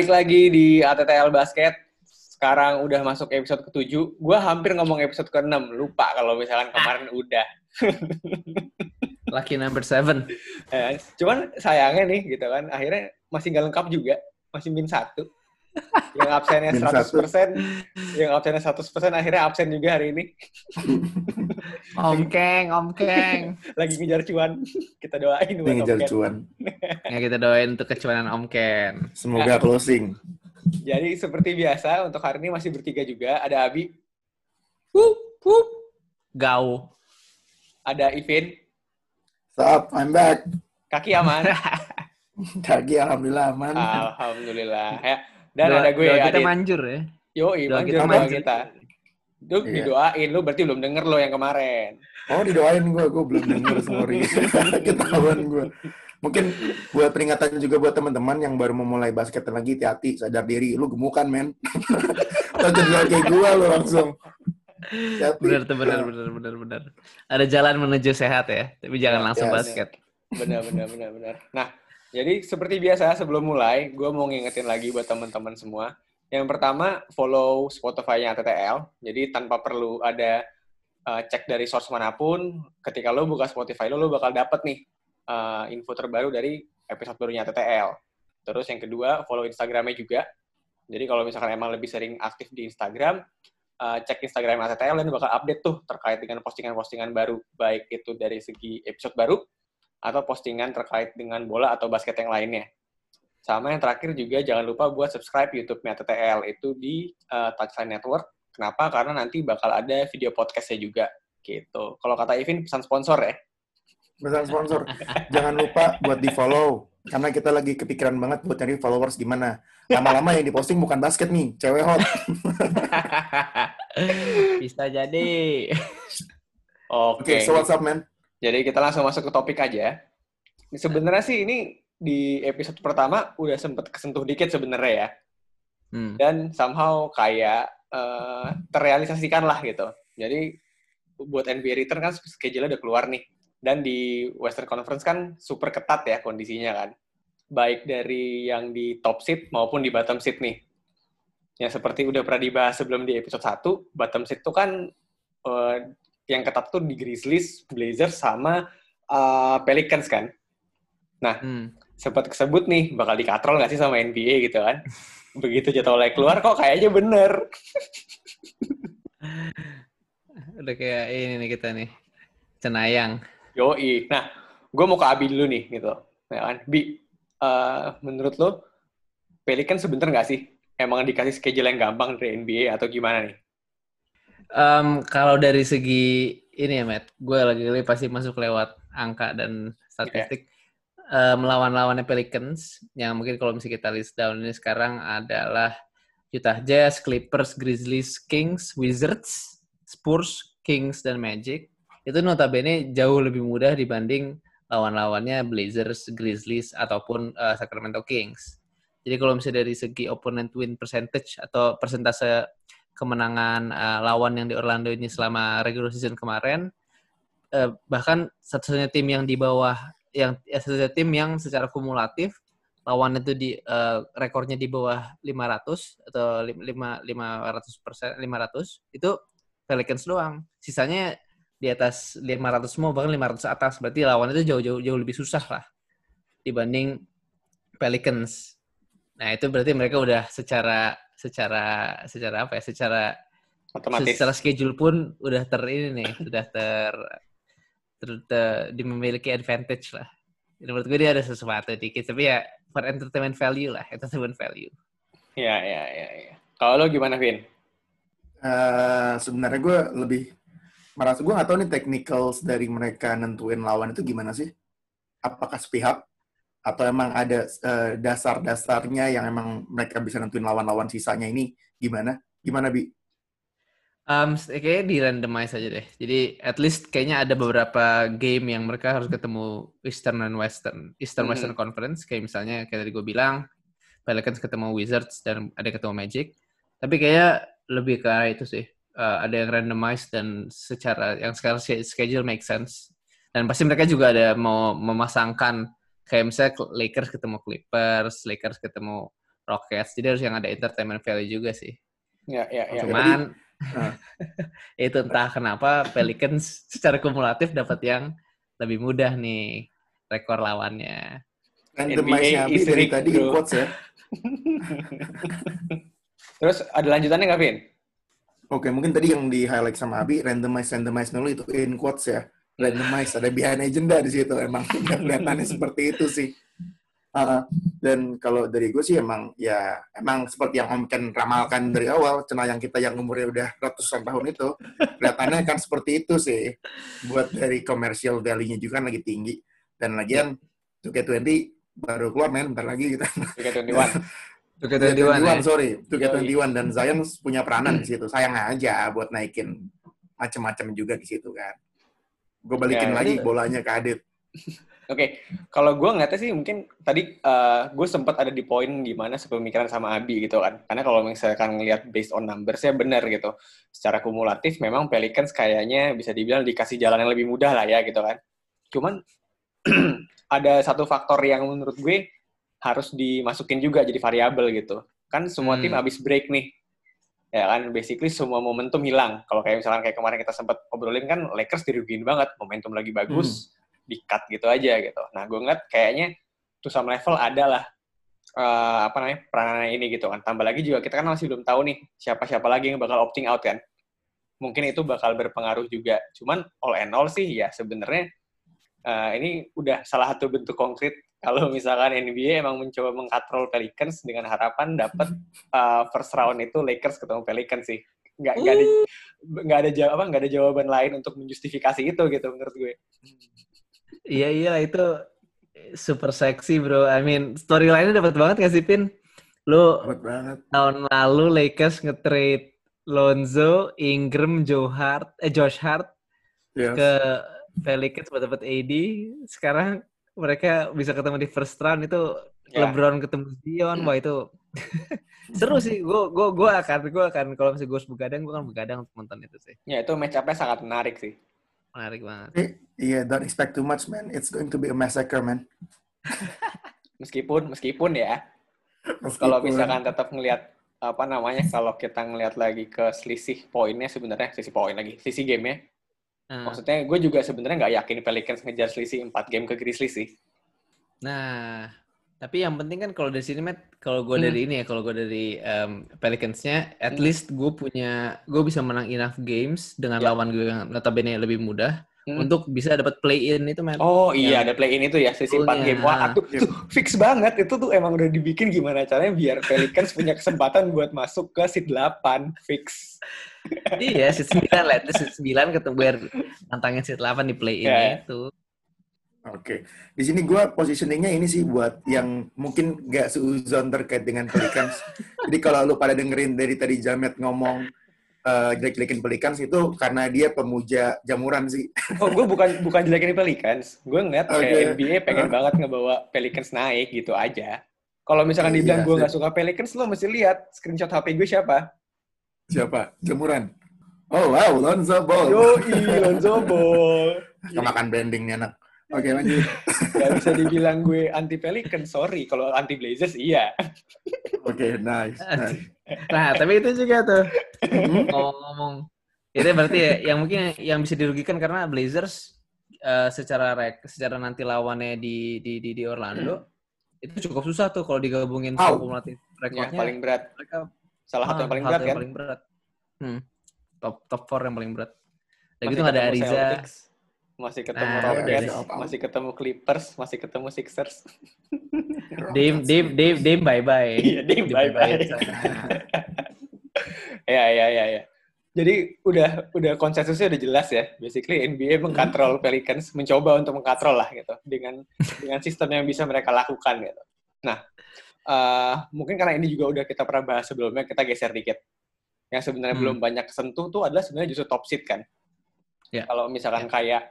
Balik lagi di ATTL Basket. Sekarang udah masuk episode ke-7. Gue hampir ngomong episode ke-6. Lupa kalau misalkan kemarin udah. Lucky number seven. Eh, cuman sayangnya nih gitu kan, akhirnya masih nggak lengkap juga. Masih min satu. Yang absennya Min 100%, yang absennya 100% akhirnya absen juga hari ini. Om Keng, Om Keng. Lagi ngejar cuan. Kita doain buat ngejar Om Ken. cuan. Ya kita doain untuk kecuanan Om Ken. Semoga closing. Jadi seperti biasa untuk hari ini masih bertiga juga. Ada Abi, Wup, wup. Gau. ada Ivin, Sup, I'm back. kaki aman. Kaki alhamdulillah aman. Alhamdulillah. Ya. Dan Doa- ada gue doa kita Adit. manjur ya. Yo, manjur kita manjur. kita. Lu Iya. didoain, lu berarti belum denger lo yang kemarin. Oh didoain gue, gue belum denger sorry. Ketahuan gue. Mungkin buat peringatan juga buat teman-teman yang baru memulai basket lagi, hati-hati, sadar diri. Lu gemukan, men. Lo cedera kayak gue lo langsung. Benar tuh, benar, benar, benar, benar. Ada jalan menuju sehat ya, tapi jangan Ya, langsung ya, basket. Benar, benar, benar, benar. Nah, jadi seperti biasa sebelum mulai, gue mau ngingetin lagi buat teman-teman semua. Yang pertama, follow Spotify-nya TTL. Jadi tanpa perlu ada uh, cek dari source mana pun, ketika lo buka Spotify lo, lo bakal dapet nih uh, info terbaru dari episode barunya TTL. Terus yang kedua, follow Instagramnya juga. Jadi kalau misalkan emang lebih sering aktif di Instagram, uh, cek Instagram TTL dan bakal update tuh terkait dengan postingan-postingan baru, baik itu dari segi episode baru atau postingan terkait dengan bola atau basket yang lainnya. Sama yang terakhir juga jangan lupa buat subscribe YouTube-nya TTL itu di uh, Touchline Network. Kenapa? Karena nanti bakal ada video podcastnya juga gitu. Kalau kata Ivin pesan sponsor ya. Pesan sponsor. Jangan lupa buat di follow. Karena kita lagi kepikiran banget buat nyari followers gimana. Lama-lama yang diposting bukan basket nih, cewek hot. Bisa jadi. Oke. Oke, so what's up, man? Jadi kita langsung masuk ke topik aja. Sebenarnya sih ini di episode pertama udah sempet kesentuh dikit sebenarnya ya. Hmm. dan somehow kayak eh, terrealisasikan lah gitu. Jadi buat NBA return kan schedule-nya udah keluar nih. Dan di Western Conference kan super ketat ya kondisinya kan. Baik dari yang di top seed maupun di bottom seed nih. Yang seperti udah pernah dibahas sebelum di episode 1, bottom seed tuh kan eh, yang ketat tuh di Grizzlies, Blazers, sama eh, Pelicans kan. Hmm. Sempat kesebut nih, bakal dikatrol nggak sih sama NBA gitu kan. Begitu jadwalnya keluar kok kayaknya bener. Udah kayak ini nih kita nih. Cenayang. Yoi. Nah, gue mau ke Abi dulu nih, gitu. Ya kan? Bi, eh, menurut lo, Pelikan sebener nggak sih? Emang dikasih schedule yang gampang dari NBA atau gimana nih? Em, kalau dari segi ini ya, Matt, gue lagi-lagi pasti masuk lewat angka dan statistik. Eh, melawan-lawannya Pelicans, yang mungkin kalau misalnya kita list down ini sekarang adalah Utah Jazz, Clippers, Grizzlies, Kings, Wizards, Spurs, Kings, dan Magic. Itu notabene jauh lebih mudah dibanding lawan-lawannya Blazers, Grizzlies, ataupun eh, Sacramento Kings. Jadi kalau misalnya dari segi opponent win percentage atau persentase kemenangan uh, lawan yang di Orlando ini selama regular season kemarin eh, bahkan satu-satunya tim yang di bawah yang ya, satu-satunya tim yang secara kumulatif lawan itu di eh, rekornya di bawah 500 atau lim- lima 500 persen 500 itu Pelicans doang. Sisanya di atas 500 semua bahkan 500 atas. Berarti lawan itu jauh-jauh jauh lebih susah lah dibanding Pelicans. Nah itu berarti mereka udah secara secara secara apa ya secara Otomatis. secara schedule pun udah ter ini nih sudah ter, ter, ter- di memiliki advantage lah Jadi menurut gue dia ada sesuatu dikit tapi ya for entertainment value lah entertainment value Iya, iya, iya. Ya. Kalau lo gimana, Vin? Eh, sebenarnya gue lebih merasa gue nggak tahu nih technicals dari mereka nentuin lawan itu gimana sih? Apakah sepihak atau emang ada eh, dasar-dasarnya yang emang mereka bisa nentuin lawan-lawan sisanya ini gimana? Gimana bi? Um, kayaknya di randomize aja deh. Jadi at least kayaknya ada beberapa game yang mereka harus ketemu Eastern dan Western. Eastern Mhm. Western Conference kayak misalnya kayak tadi gue bilang Pelicans ketemu Wizards dan ada ketemu Magic. Tapi kayaknya lebih ke arah itu sih. Uh, ada yang randomize dan secara yang sekarang schedule make sense. Dan pasti mereka juga ada mau memasangkan kayak misalnya Lakers ketemu Clippers, Lakers ketemu Rockets. Jadi harus yang ada entertainment value juga sih. Ya, ya, ya. Cuman itu entah kenapa Pelicans secara kumulatif dapat yang lebih mudah nih rekor lawannya. Randomize-nya Abi dari tadi in quotes ya. Terus ada lanjutannya nggak, Vin? Oke, mungkin tadi yang di highlight sama Abi, randomize, randomize dulu itu in quotes ya. Randomize, ada behind agenda di situ. Emang kelihatannya seperti itu sih. Uh, dan kalau dari gue sih emang ya emang seperti yang Om Ken ramalkan dari awal, cena yang kita yang umurnya udah ratusan tahun itu, kelihatannya kan seperti itu sih. Buat dari commercial value-nya juga kan lagi tinggi. Dan lagian 2K20 baru keluar men, bentar lagi kita. 2K21. 2K21, ya. sorry. 2K21 dan Zion punya peranan di situ. Sayang aja buat naikin macam-macam juga di situ kan. Gue balikin Ya, lagi itu- bolanya ke Adit. Oke, kalau gue ngeliatnya sih mungkin tadi gue sempat ada di poin gimana sepemikiran sama Abi gitu kan. Karena kalau misalkan ngelihat based on numbers ya benar gitu. Secara kumulatif memang Pelicans kayaknya bisa dibilang dikasih jalan yang lebih mudah lah ya gitu kan. Cuman ada satu faktor yang menurut gue harus dimasukin juga jadi variabel gitu. Kan semua tim Hmm. habis break nih. Ya kan, basically semua momentum hilang. Kalau kayak misalkan kayak kemarin kita sempat obrolin kan Lakers dirugiin banget, momentum lagi bagus, di-cut gitu aja gitu. Nah, gue ngeliat kayaknya to some level ada lah eh, apa namanya peranan ini gitu kan. Tambah lagi juga kita kan masih belum tahu nih siapa-siapa lagi yang bakal opting out kan. Mungkin itu bakal berpengaruh juga. Cuman all and all sih ya sebenarnya eh, ini udah salah satu bentuk konkret kalau misalkan NBA emang mencoba mengkatrol Pelicans dengan harapan dapat eh, first round itu Lakers ketemu Pelicans sih. Nggak, nggak ada nggak ada jawab apa nggak ada jawaban lain untuk menjustifikasi itu gitu menurut gue. Iya iya itu super seksi bro. I mean storyline-nya dapat banget gak sih Pin? Lu banget. tahun lalu Lakers nge-trade Lonzo, Ingram, Joe Hart, eh Josh Hart Yes. ke Pelicans buat dapat AD. Sekarang mereka bisa ketemu di first round itu Ya. LeBron ketemu Zion, wah itu seru sih. Gue gue gue akan gue akan kalau misalnya gue harus begadang, gue akan begadang untuk nonton itu sih. Ya itu match up-nya sangat menarik sih. Menarik banget. Eh, Iya, don't expect too much, man. It's going to be a massacre, man. Meskipun meskipun ya kalau misalkan tetap ngelihat apa namanya kalau kita ngelihat lagi ke selisih poinnya sebenarnya selisih poin lagi selisih gamenya Nah, maksudnya gue juga sebenarnya nggak yakin Pelicans ngejar selisih 4 game ke Grizzlies sih Nah, tapi yang penting kan kalau dari sini, Matt, kalau gue Hmm. dari ini ya, kalau gue dari um, Pelicans-nya, at Hmm. least gue punya, gue bisa menang enough games dengan Ya. lawan gue yang notabene lebih mudah Hmm. untuk bisa dapat play-in itu, Matt. oh iya Yang- ada play in itu ya 4 Betul-nya. game wah tuh, Yep. tuh fix banget itu tuh emang udah dibikin gimana caranya biar Pelicans punya kesempatan buat masuk ke seat 8 fix iya, seat 9 lah, itu seat 9 ketemu biar nantangin seat 8 di play-in Ya. itu. Oke, di sini gue positioningnya ini sih buat yang mungkin nggak seuzon terkait dengan Pelicans. Jadi kalau lu pada dengerin dari tadi Jamet ngomong eh jelek-jelekin Pelicans itu karena dia pemuja jamuran sih. oh gue bukan bukan jelekin Pelicans gue ngeliat kayak Oke. NBA pengen banget ngebawa Pelicans naik gitu aja kalau misalkan Iya, dibilang gue sih. nggak suka Pelicans lo mesti lihat screenshot HP gue siapa Siapa? Jamuran. Oh wow, Lonzo Ball. Yo, Lonzo Ball. Kemakan branding nih anak. Oke lanjut. Gak bisa dibilang gue anti Pelican, sorry. Kalau anti Blazers, iya. Oke, nice. nice. Nah, tapi itu juga tuh, Hmm? ngomong-ngomong. Itu berarti ya, yang mungkin yang bisa dirugikan karena Blazers eh, secara rek, secara nanti lawannya di di di, di Orlando itu cukup susah tuh kalau digabungin Au. kumulatif Yang rekornya. paling berat. mereka Salah satu ah, yang paling satu berat yang kan? paling berat. Hmm. Top top 4 yang paling berat. Dan gitu nggak ada Ariza. Celtics, masih ketemu Nah, Rockets, iya. masih ketemu Clippers, masih ketemu Sixers. Dame Dame Dame Dame bye bye. Iya, Dame bye-bye. Ya, ya, ya, ya. Jadi udah udah konsensusnya udah jelas ya. Basically NBA mengkontrol Pelicans, mencoba untuk mengkontrol lah gitu dengan dengan sistem yang bisa mereka lakukan gitu. Nah, eh, mungkin karena ini juga udah kita pernah bahas sebelumnya, kita geser dikit. Yang sebenarnya Hmm. belum banyak kesentuh tuh adalah sebenarnya justru top seed kan. Ya. Kalau misalkan kayak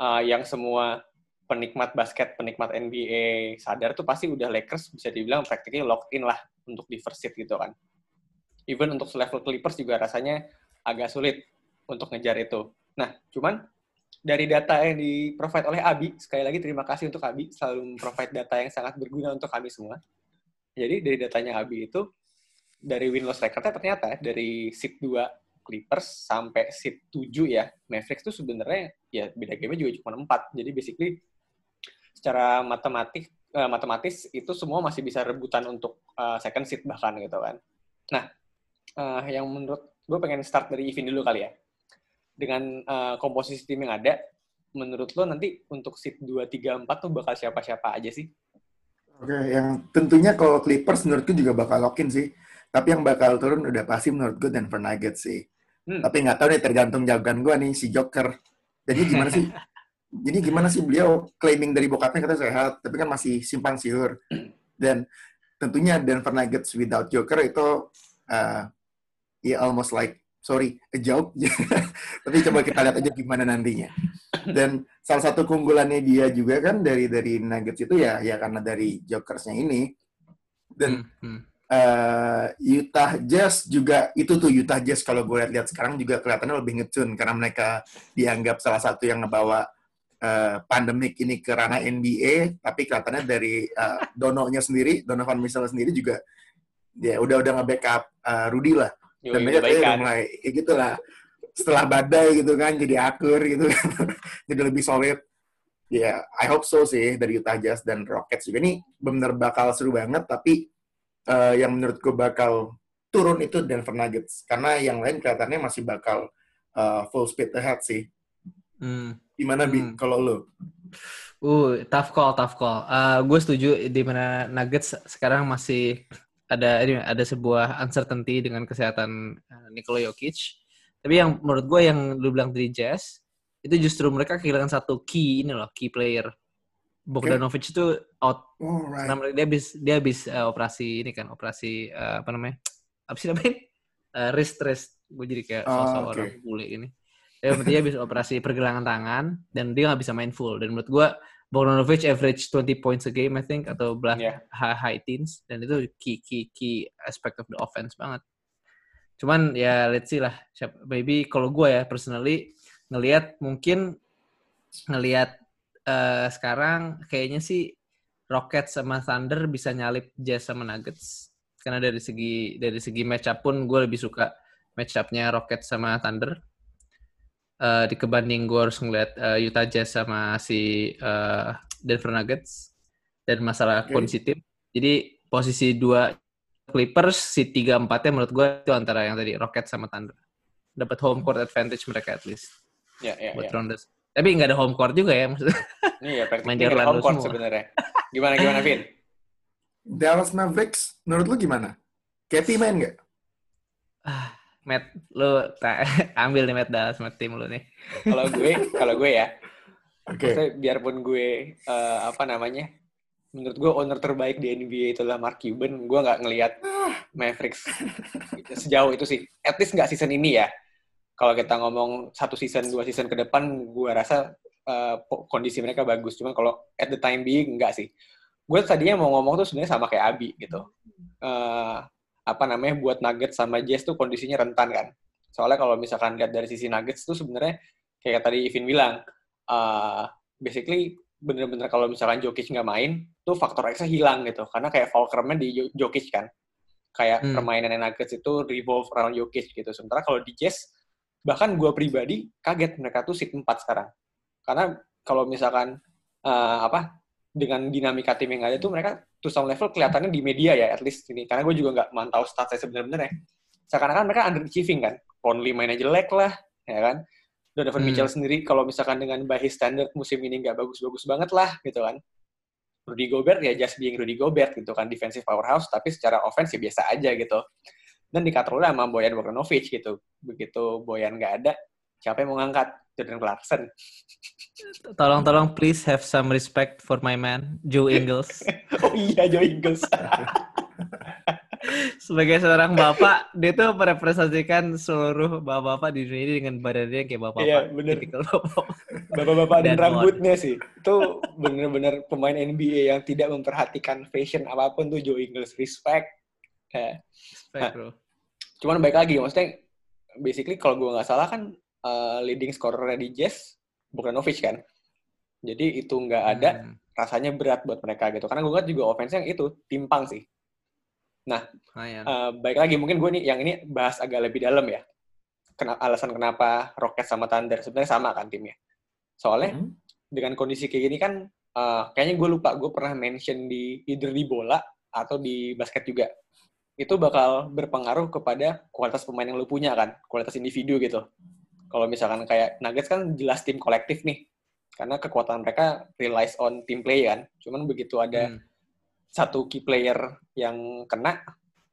eh, yang semua penikmat basket, penikmat NBA sadar tuh pasti udah Lakers bisa dibilang practically locked in lah untuk di first seed gitu kan. Even untuk level Clippers juga rasanya agak sulit untuk ngejar itu. Nah, cuman dari data yang di provide oleh Abi, sekali lagi terima kasih untuk Abi selalu provide data yang sangat berguna untuk kami semua. Jadi dari datanya Abi itu dari win loss record ternyata dari seat 2 Clippers sampai seat 7 ya Mavericks tuh sebenarnya ya beda game juga cuma 4. Jadi basically secara matematik uh, matematis itu semua masih bisa rebutan untuk uh, second seat bahkan gitu kan. Nah, uh, yang menurut gue pengen start dari Evin dulu kali ya dengan uh, komposisi tim yang ada, menurut lo nanti untuk seat 2, 3, 4 tuh bakal siapa-siapa aja sih? Oke, yang tentunya kalau Clippers menurutku juga bakal lock-in sih. Tapi yang bakal turun udah pasti menurut gue Denver Nuggets sih. Hmm. Tapi nggak tahu nih tergantung jawaban gue nih si Joker. Jadi gimana sih? Jadi gimana sih beliau claiming dari bokapnya kata sehat, tapi kan masih simpang siur. Dan tentunya Denver Nuggets without Joker itu uh, ya almost like sorry, a joke. Tapi coba kita lihat aja gimana nantinya. Dan salah satu keunggulannya dia juga kan dari dari Nuggets itu ya ya karena dari Jokersnya ini. Dan hmm, hmm. Uh, Utah Jazz juga itu tuh Utah Jazz kalau gue lihat-lihat sekarang juga kelihatannya lebih ngecun karena mereka dianggap salah satu yang ngebawa uh, pandemik ini ke ranah NBA, tapi kelihatannya dari uh, Dono-nya sendiri, Donovan Mitchell sendiri juga ya udah udah nge-backup uh, Rudy lah. Dan mereka kayak udah mulai ya gitulah setelah badai gitu kan jadi akur gitu kan jadi lebih solid. Ya yeah, I hope so sih dari Utah Jazz dan Rockets juga. Ini benar bakal seru banget tapi uh, yang menurutku bakal turun itu Denver Nuggets karena yang lain kelihatannya masih bakal uh, full speed ahead sih hmm. gimana bi hmm. kalau lo Uh, tough call, tough call. Uh, gue setuju di mana Nuggets sekarang masih ada ini ada sebuah uncertainty dengan kesehatan eh, Nikola Jokic. Tapi yang menurut gue yang lu bilang dari Jazz itu justru mereka kehilangan satu key ini loh, key player. Bogdanovic okay. itu out. Oh, right. Dia habis dia habis uh, operasi ini kan, operasi uh, apa namanya? Apa sih namanya? Uh, wrist wrist. Gue jadi kayak oh, sosok okay. orang bule ini. Ya, dia habis operasi pergelangan tangan dan dia nggak bisa main full. Dan menurut gue Bogdanovic average 20 points a game I think atau belah yeah. high, high teens dan itu key key key aspect of the offense banget. Cuman ya let's see lah. Maybe kalau gue ya personally ngelihat mungkin ngelihat uh, sekarang kayaknya sih Rockets sama Thunder bisa nyalip Jazz sama Nuggets karena dari segi dari segi match up pun gue lebih suka match up-nya Rockets sama Thunder uh, di kebanding gue harus ngeliat uh, Utah Jazz sama si uh, Denver Nuggets dan masalah okay. kondisi tim. Jadi posisi dua Clippers, si tiga empatnya menurut gue itu antara yang tadi Rockets sama Thunder. Dapat home court advantage mereka at least. Ya, yeah, ya, buat yeah. Tapi nggak ada home court juga ya maksudnya. Iya, di home court sebenarnya. Gimana gimana, Vin? Dallas Mavericks, menurut lu gimana? Katie main nggak? Ah, Matt, lu tak ambil nih Matt Dallas sama tim lu nih. Kalau gue, kalau gue ya, okay. biarpun gue uh, apa namanya, menurut gue owner terbaik di NBA itulah Mark Cuban. Gue nggak ngelihat Mavericks sejauh itu sih. At least nggak season ini ya. Kalau kita ngomong satu season, dua season ke depan, gue rasa uh, kondisi mereka bagus. Cuma kalau at the time being nggak sih. Gue tadinya mau ngomong tuh sebenarnya sama kayak Abi gitu. Uh, apa namanya buat Nuggets sama Jazz tuh kondisinya rentan kan. Soalnya kalau misalkan lihat dari sisi Nuggets tuh sebenarnya kayak tadi Ivin bilang, uh, basically bener-bener kalau misalkan Jokic nggak main, tuh faktor X-nya hilang gitu. Karena kayak fulcrumnya di Jokic kan. Kayak hmm. permainan Nuggets itu revolve around Jokic gitu. Sementara kalau di Jazz, bahkan gue pribadi kaget mereka tuh seat 4 sekarang. Karena kalau misalkan uh, apa dengan dinamika tim yang ada tuh mereka to some level kelihatannya di media ya at least ini. Karena gue juga nggak mantau statsnya sebenarnya. Seakan-akan mereka underachieving kan. Conley mainnya jelek lah ya kan. Donovan hmm. Mitchell sendiri kalau misalkan dengan by his standard musim ini nggak bagus-bagus banget lah gitu kan. Rudy Gobert ya just being Rudy Gobert gitu kan. Defensive powerhouse tapi secara offense ya biasa aja gitu dan dikatrolnya sama Boyan Bogdanovic gitu begitu Boyan nggak ada siapa yang mau ngangkat Jordan Clarkson Tolong tolong please have some respect for my man Joe Ingles. oh iya Joe Ingles. Sebagai seorang bapak, dia tuh merepresentasikan seluruh bapak-bapak di dunia ini dengan badannya kayak bapak-bapak. Iya, bener. Bapak-bapak dan, dan rambutnya sih. Itu bener-bener pemain NBA yang tidak memperhatikan fashion apa pun tuh Joe Ingles. Respect. Ya. Respect, bro. Cuman baik lagi, maksudnya basically kalau gue nggak salah kan uh, leading scorer di Jazz Bogdanovic kan. Jadi itu nggak ada, Hmm. rasanya berat buat mereka gitu. Karena gue ngeliat juga offense yang itu timpang sih. Lumayan. Eh, baik lagi mungkin gue nih yang ini bahas agak lebih dalam ya. Kena, alasan kenapa Rockets sama Thunder sebenarnya sama kan timnya. Soalnya Hmm. dengan kondisi kayak gini kan, eh, kayaknya gue lupa gue pernah mention di either di bola atau di basket juga. Itu bakal berpengaruh kepada kualitas pemain yang lu punya kan, kualitas individu gitu. Kalau misalkan kayak Nuggets kan jelas tim kolektif nih, karena kekuatan mereka relies on team play kan. Cuman begitu ada Hmm. satu key player yang kena,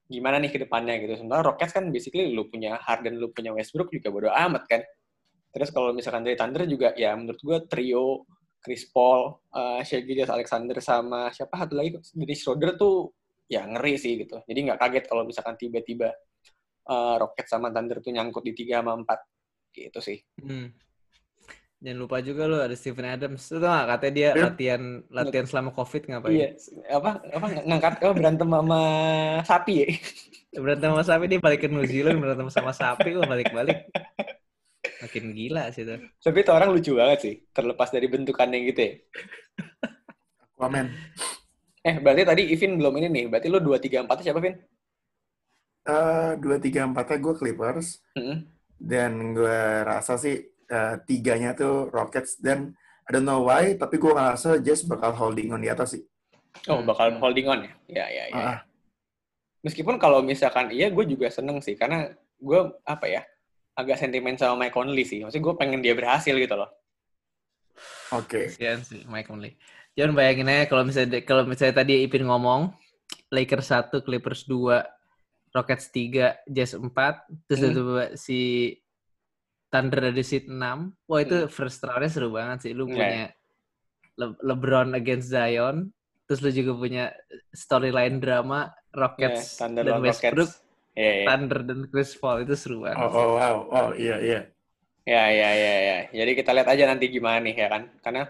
gimana nih ke depannya gitu. Sementara Rockets kan basically lu punya Harden, lu punya Westbrook juga bodo amat kan. Terus kalau misalkan dari Thunder juga ya menurut gue trio Chris Paul, uh, Shai Gilgeous Alexander sama siapa satu lagi Dennis Schroeder tuh ya ngeri sih gitu. Jadi nggak kaget kalau misalkan tiba-tiba uh, Rockets sama Thunder tuh nyangkut di 3 sama 4 gitu sih. Hmm. Jangan lupa juga lo ada Steven Adams. Tau gak katanya dia Iya. latihan latihan selama COVID ngapain? Iya, apa apa ngangkat apa berantem sama sapi ya? Berantem sama sapi dia balik ke New Zealand berantem sama sapi kok balik-balik. Makin gila sih tuh. Tapi itu orang lucu banget sih, terlepas dari bentukannya gitu ya. Aquaman. Eh, berarti tadi Ivin belum ini nih. Berarti lu 2 3 4 siapa, Vin? Eh, dua tiga empatnya gue Clippers Heeh. dan gue rasa sih eh, tiganya tuh Rockets dan I don't know why tapi gue ngerasa Jazz bakal holding on di atas sih. Oh, Hmm. bakal holding on ya? Ya, ya, ya. Ah, Meskipun kalau misalkan iya, gue juga seneng sih. Karena gue, apa ya, agak sentimen sama Mike Conley sih. Maksudnya gue pengen dia berhasil gitu loh. Oke. Kasian sih Mike Conley. Jangan bayangin aja kalau misalnya kalau misalnya tadi Ipin ngomong Lakers 1, Clippers 2, Rockets 3, Jazz 4, terus Hmm. itu si Thunder ada di seat 6. Wah itu Hmm. first round-nya seru banget sih. Lu Iya. punya Le- LeBron against Zion, terus lu juga punya storyline drama Rockets Thunder dan lawan Westbrook, Rockets. Iya, iya. Thunder dan Chris Paul itu seru banget. Oh, oh wow. Oh iya iya. Ya, ya, ya, ya. Jadi kita lihat aja nanti gimana nih, ya kan? Karena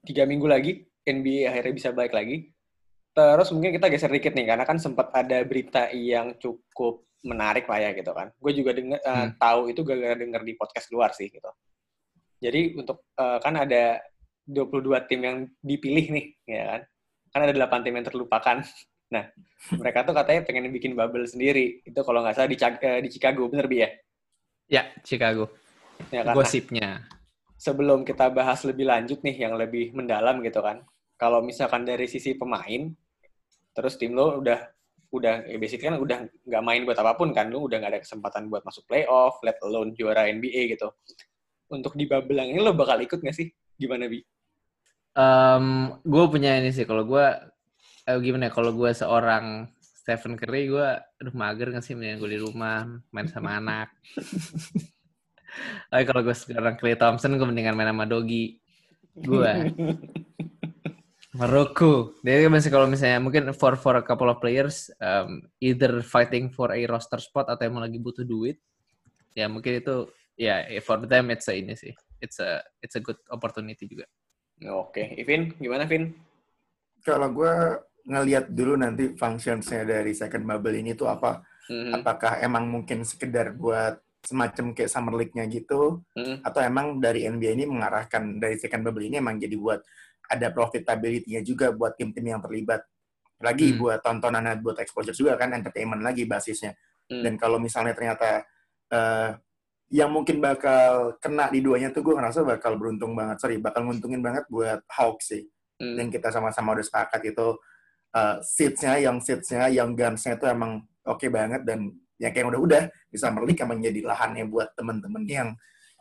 tiga minggu lagi, NBA akhirnya bisa balik lagi. Terus mungkin kita geser dikit nih, karena kan sempat ada berita yang cukup menarik lah ya gitu kan. Gue juga denger, eh, Hmm. tahu itu gara-gara denger di podcast luar sih gitu. Jadi untuk, eh, kan ada 22 tim yang dipilih nih, ya kan? Kan ada 8 tim yang terlupakan. Nah, mereka tuh katanya pengen bikin bubble sendiri. Itu kalau nggak salah di, eh, di Chicago, bener Bi ya? Ya, Chicago. Ya kan? Gosipnya. sebelum kita bahas lebih lanjut nih yang lebih mendalam gitu kan. Kalau misalkan dari sisi pemain, terus tim lo udah udah ya basically kan udah nggak main buat apa pun kan, lo udah nggak ada kesempatan buat masuk playoff, let alone juara NBA gitu. Untuk di bubble yang ini lo bakal ikut nggak sih? Gimana bi? gue punya ini sih kalau gue eh, gimana ya kalau gue seorang Stephen Curry gue aduh mager nggak sih mendingan gue di rumah main sama anak tapi kalau gue sekarang Clay Thompson gue mendingan main sama Dogi. Gue Maroko. Jadi masih kalau misalnya mungkin for for a couple of players um, either fighting for a roster spot atau emang lagi butuh duit. Ya mungkin itu ya for them it's a ini sih. It's a it's a good opportunity juga. Oke, Ivin, gimana Vin? Kalau gue ngelihat dulu nanti functionsnya dari second bubble ini tuh apa? Mhm, Apakah emang mungkin sekedar buat semacam kayak summer league-nya gitu? mhm. Atau emang dari NBA ini mengarahkan dari second bubble ini emang jadi buat ada profitability-nya juga buat tim-tim yang terlibat. Lagi Hmm. buat tontonan, buat exposure juga kan, entertainment lagi basisnya. Hmm. Dan kalau misalnya ternyata eh, yang mungkin bakal kena di duanya tuh gue ngerasa bakal beruntung banget, sorry, bakal nguntungin banget buat Hawks sih. Hmm. Dan kita sama-sama udah sepakat itu uh, seats-nya, yang seats-nya, yang guns-nya itu emang oke banget dan yang kayak udah-udah di Summer League emang jadi lahannya buat temen-temen yang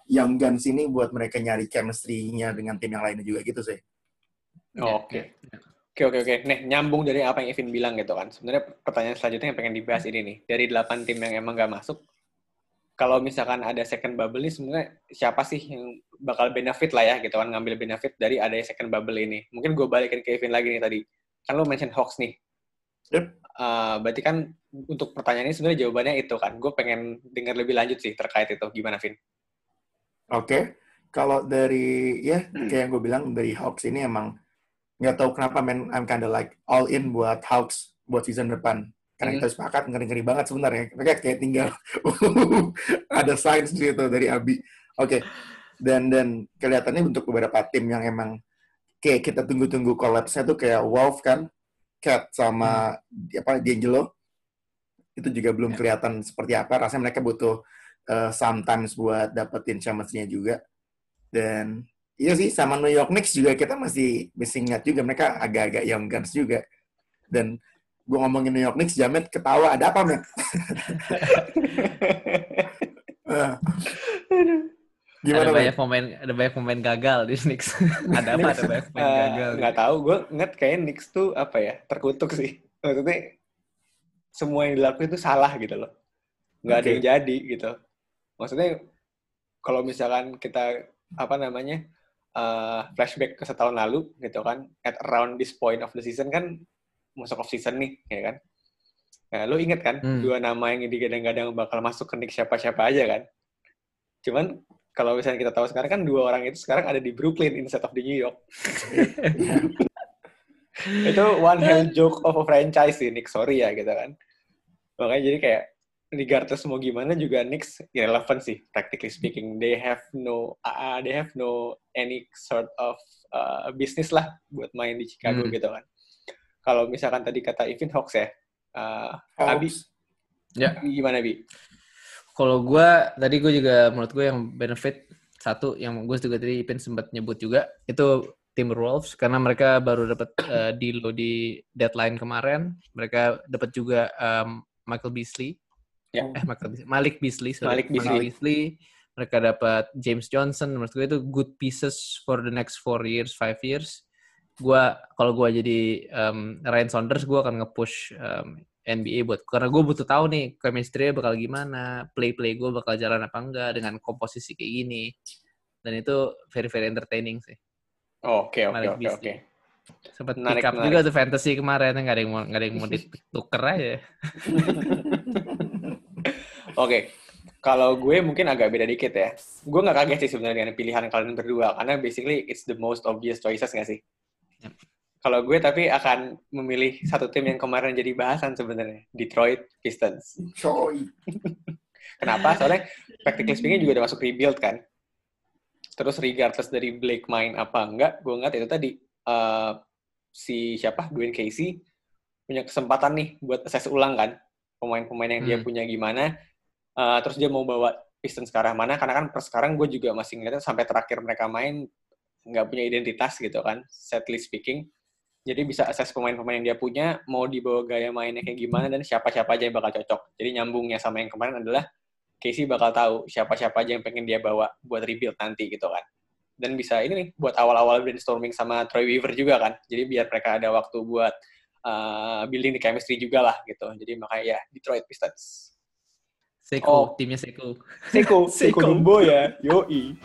yang guns ini buat mereka nyari chemistry-nya dengan tim yang lainnya juga gitu sih. Oke. Oke, oke, oke. Nih, nyambung dari apa yang Evin bilang gitu kan. Sebenarnya pertanyaan selanjutnya yang pengen dibahas ini nih. Dari 8 tim yang emang nggak masuk, kalau misalkan ada second bubble ini sebenarnya siapa sih yang bakal benefit lah ya gitu kan, ngambil benefit dari ada second bubble ini. Mungkin gue balikin ke Evin lagi nih tadi. Kan lo mention Hawks nih. Yep. Uh, berarti kan untuk pertanyaan ini sebenarnya jawabannya itu kan. Gue pengen dengar lebih lanjut sih terkait itu. Gimana, Vin? Oke, kalau dari ya Hmm. kayak yang gue bilang dari Hawks ini emang nggak tahu kenapa men I'm kinda like all in buat Hawks buat season depan. Karena Hmm. kita sepakat ngeri-ngeri banget sebenarnya. Mereka kayak tinggal ada signs gitu dari Abi. Oke, dan dan kelihatannya untuk beberapa tim yang emang kayak kita tunggu-tunggu collapse-nya tuh kayak Wolf kan, Cat sama hmm. apa D'Angelo itu juga belum ya. kelihatan seperti apa. Rasanya mereka butuh uh, sometimes buat dapetin chemistry-nya juga. Dan iya sih sama New York Knicks juga kita masih masih ingat juga mereka agak-agak young guns juga. Dan gue ngomongin New York Knicks, Jamet ketawa. Ada apa, Met? Gimana, ada banyak pemain ada banyak pemain gagal di Knicks. ada apa? Ada banyak pemain uh, gagal. Nggak tahu, gue nget kayak Knicks tuh apa ya terkutuk sih. Maksudnya semua yang dilakukan itu salah gitu loh. Nggak okay. ada yang jadi gitu. Maksudnya kalau misalkan kita apa namanya uh, flashback ke setahun lalu gitu kan, at around this point of the season kan masuk off season nih, ya kan? Nah, lu inget kan hmm. dua nama yang digadang-gadang bakal masuk ke Knicks siapa-siapa aja kan? Cuman kalau misalnya kita tahu sekarang kan dua orang itu sekarang ada di Brooklyn instead of di New York. itu one hell joke of a franchise sih, Nick. Sorry ya gitu kan. Makanya jadi kayak regardless mau gimana juga Knicks irrelevant sih practically speaking they have no uh, they have no any sort of uh, business lah buat main di Chicago hmm. gitu kan kalau misalkan tadi kata Evin Hawks ya uh, Abi ya gimana Bi kalau gue, tadi gue juga menurut gue yang benefit satu yang gue juga tadi Ipin sempat nyebut juga itu Timberwolves karena mereka baru dapat uh, deal di deadline kemarin. Mereka dapat juga um, Michael Beasley. Ya. Eh Michael Beasley. Malik Beasley, sorry. Malik Beasley. Malik Beasley. Mereka dapat James Johnson. Menurut gue itu good pieces for the next four years, five years. Gua kalau gue jadi um, Ryan Saunders, gue akan nge-push um, NBA buat karena gue butuh tahu nih chemistry bakal gimana, play play gue bakal jalan apa enggak dengan komposisi kayak gini. Dan itu very very entertaining sih. Oke oke oke oke. Sempat pick up juga tuh fantasy kemarin nggak ada yang mau nggak ada yang mau dituker aja. oke. Kalau gue mungkin agak beda dikit ya. Gue nggak kaget sih sebenarnya dengan pilihan kalian berdua karena basically it's the most obvious choices nggak sih? Yep. Kalau gue tapi akan memilih satu tim yang kemarin jadi bahasan sebenarnya, Detroit Pistons. Coy. Kenapa? Soalnya practically speaking juga udah masuk rebuild kan. Terus regardless dari Blake main apa enggak, gue ngeliat itu tadi uh, si siapa Dwayne Casey punya kesempatan nih buat assess ulang kan pemain-pemain yang hmm. dia punya gimana. Uh, terus dia mau bawa Pistons ke arah mana? Karena kan per sekarang gue juga masih ngeliatnya sampai terakhir mereka main nggak punya identitas gitu kan, sadly speaking jadi bisa akses pemain-pemain yang dia punya mau dibawa gaya mainnya kayak gimana dan siapa-siapa aja yang bakal cocok. Jadi nyambungnya sama yang kemarin adalah Casey bakal tahu siapa-siapa aja yang pengen dia bawa buat rebuild nanti gitu kan. Dan bisa ini nih buat awal-awal brainstorming sama Troy Weaver juga kan. Jadi biar mereka ada waktu buat uh, building the chemistry juga lah gitu. Jadi makanya ya Detroit Pistons. Seko, oh. timnya Seko. Seko, Seko Dumbo ya, yoi.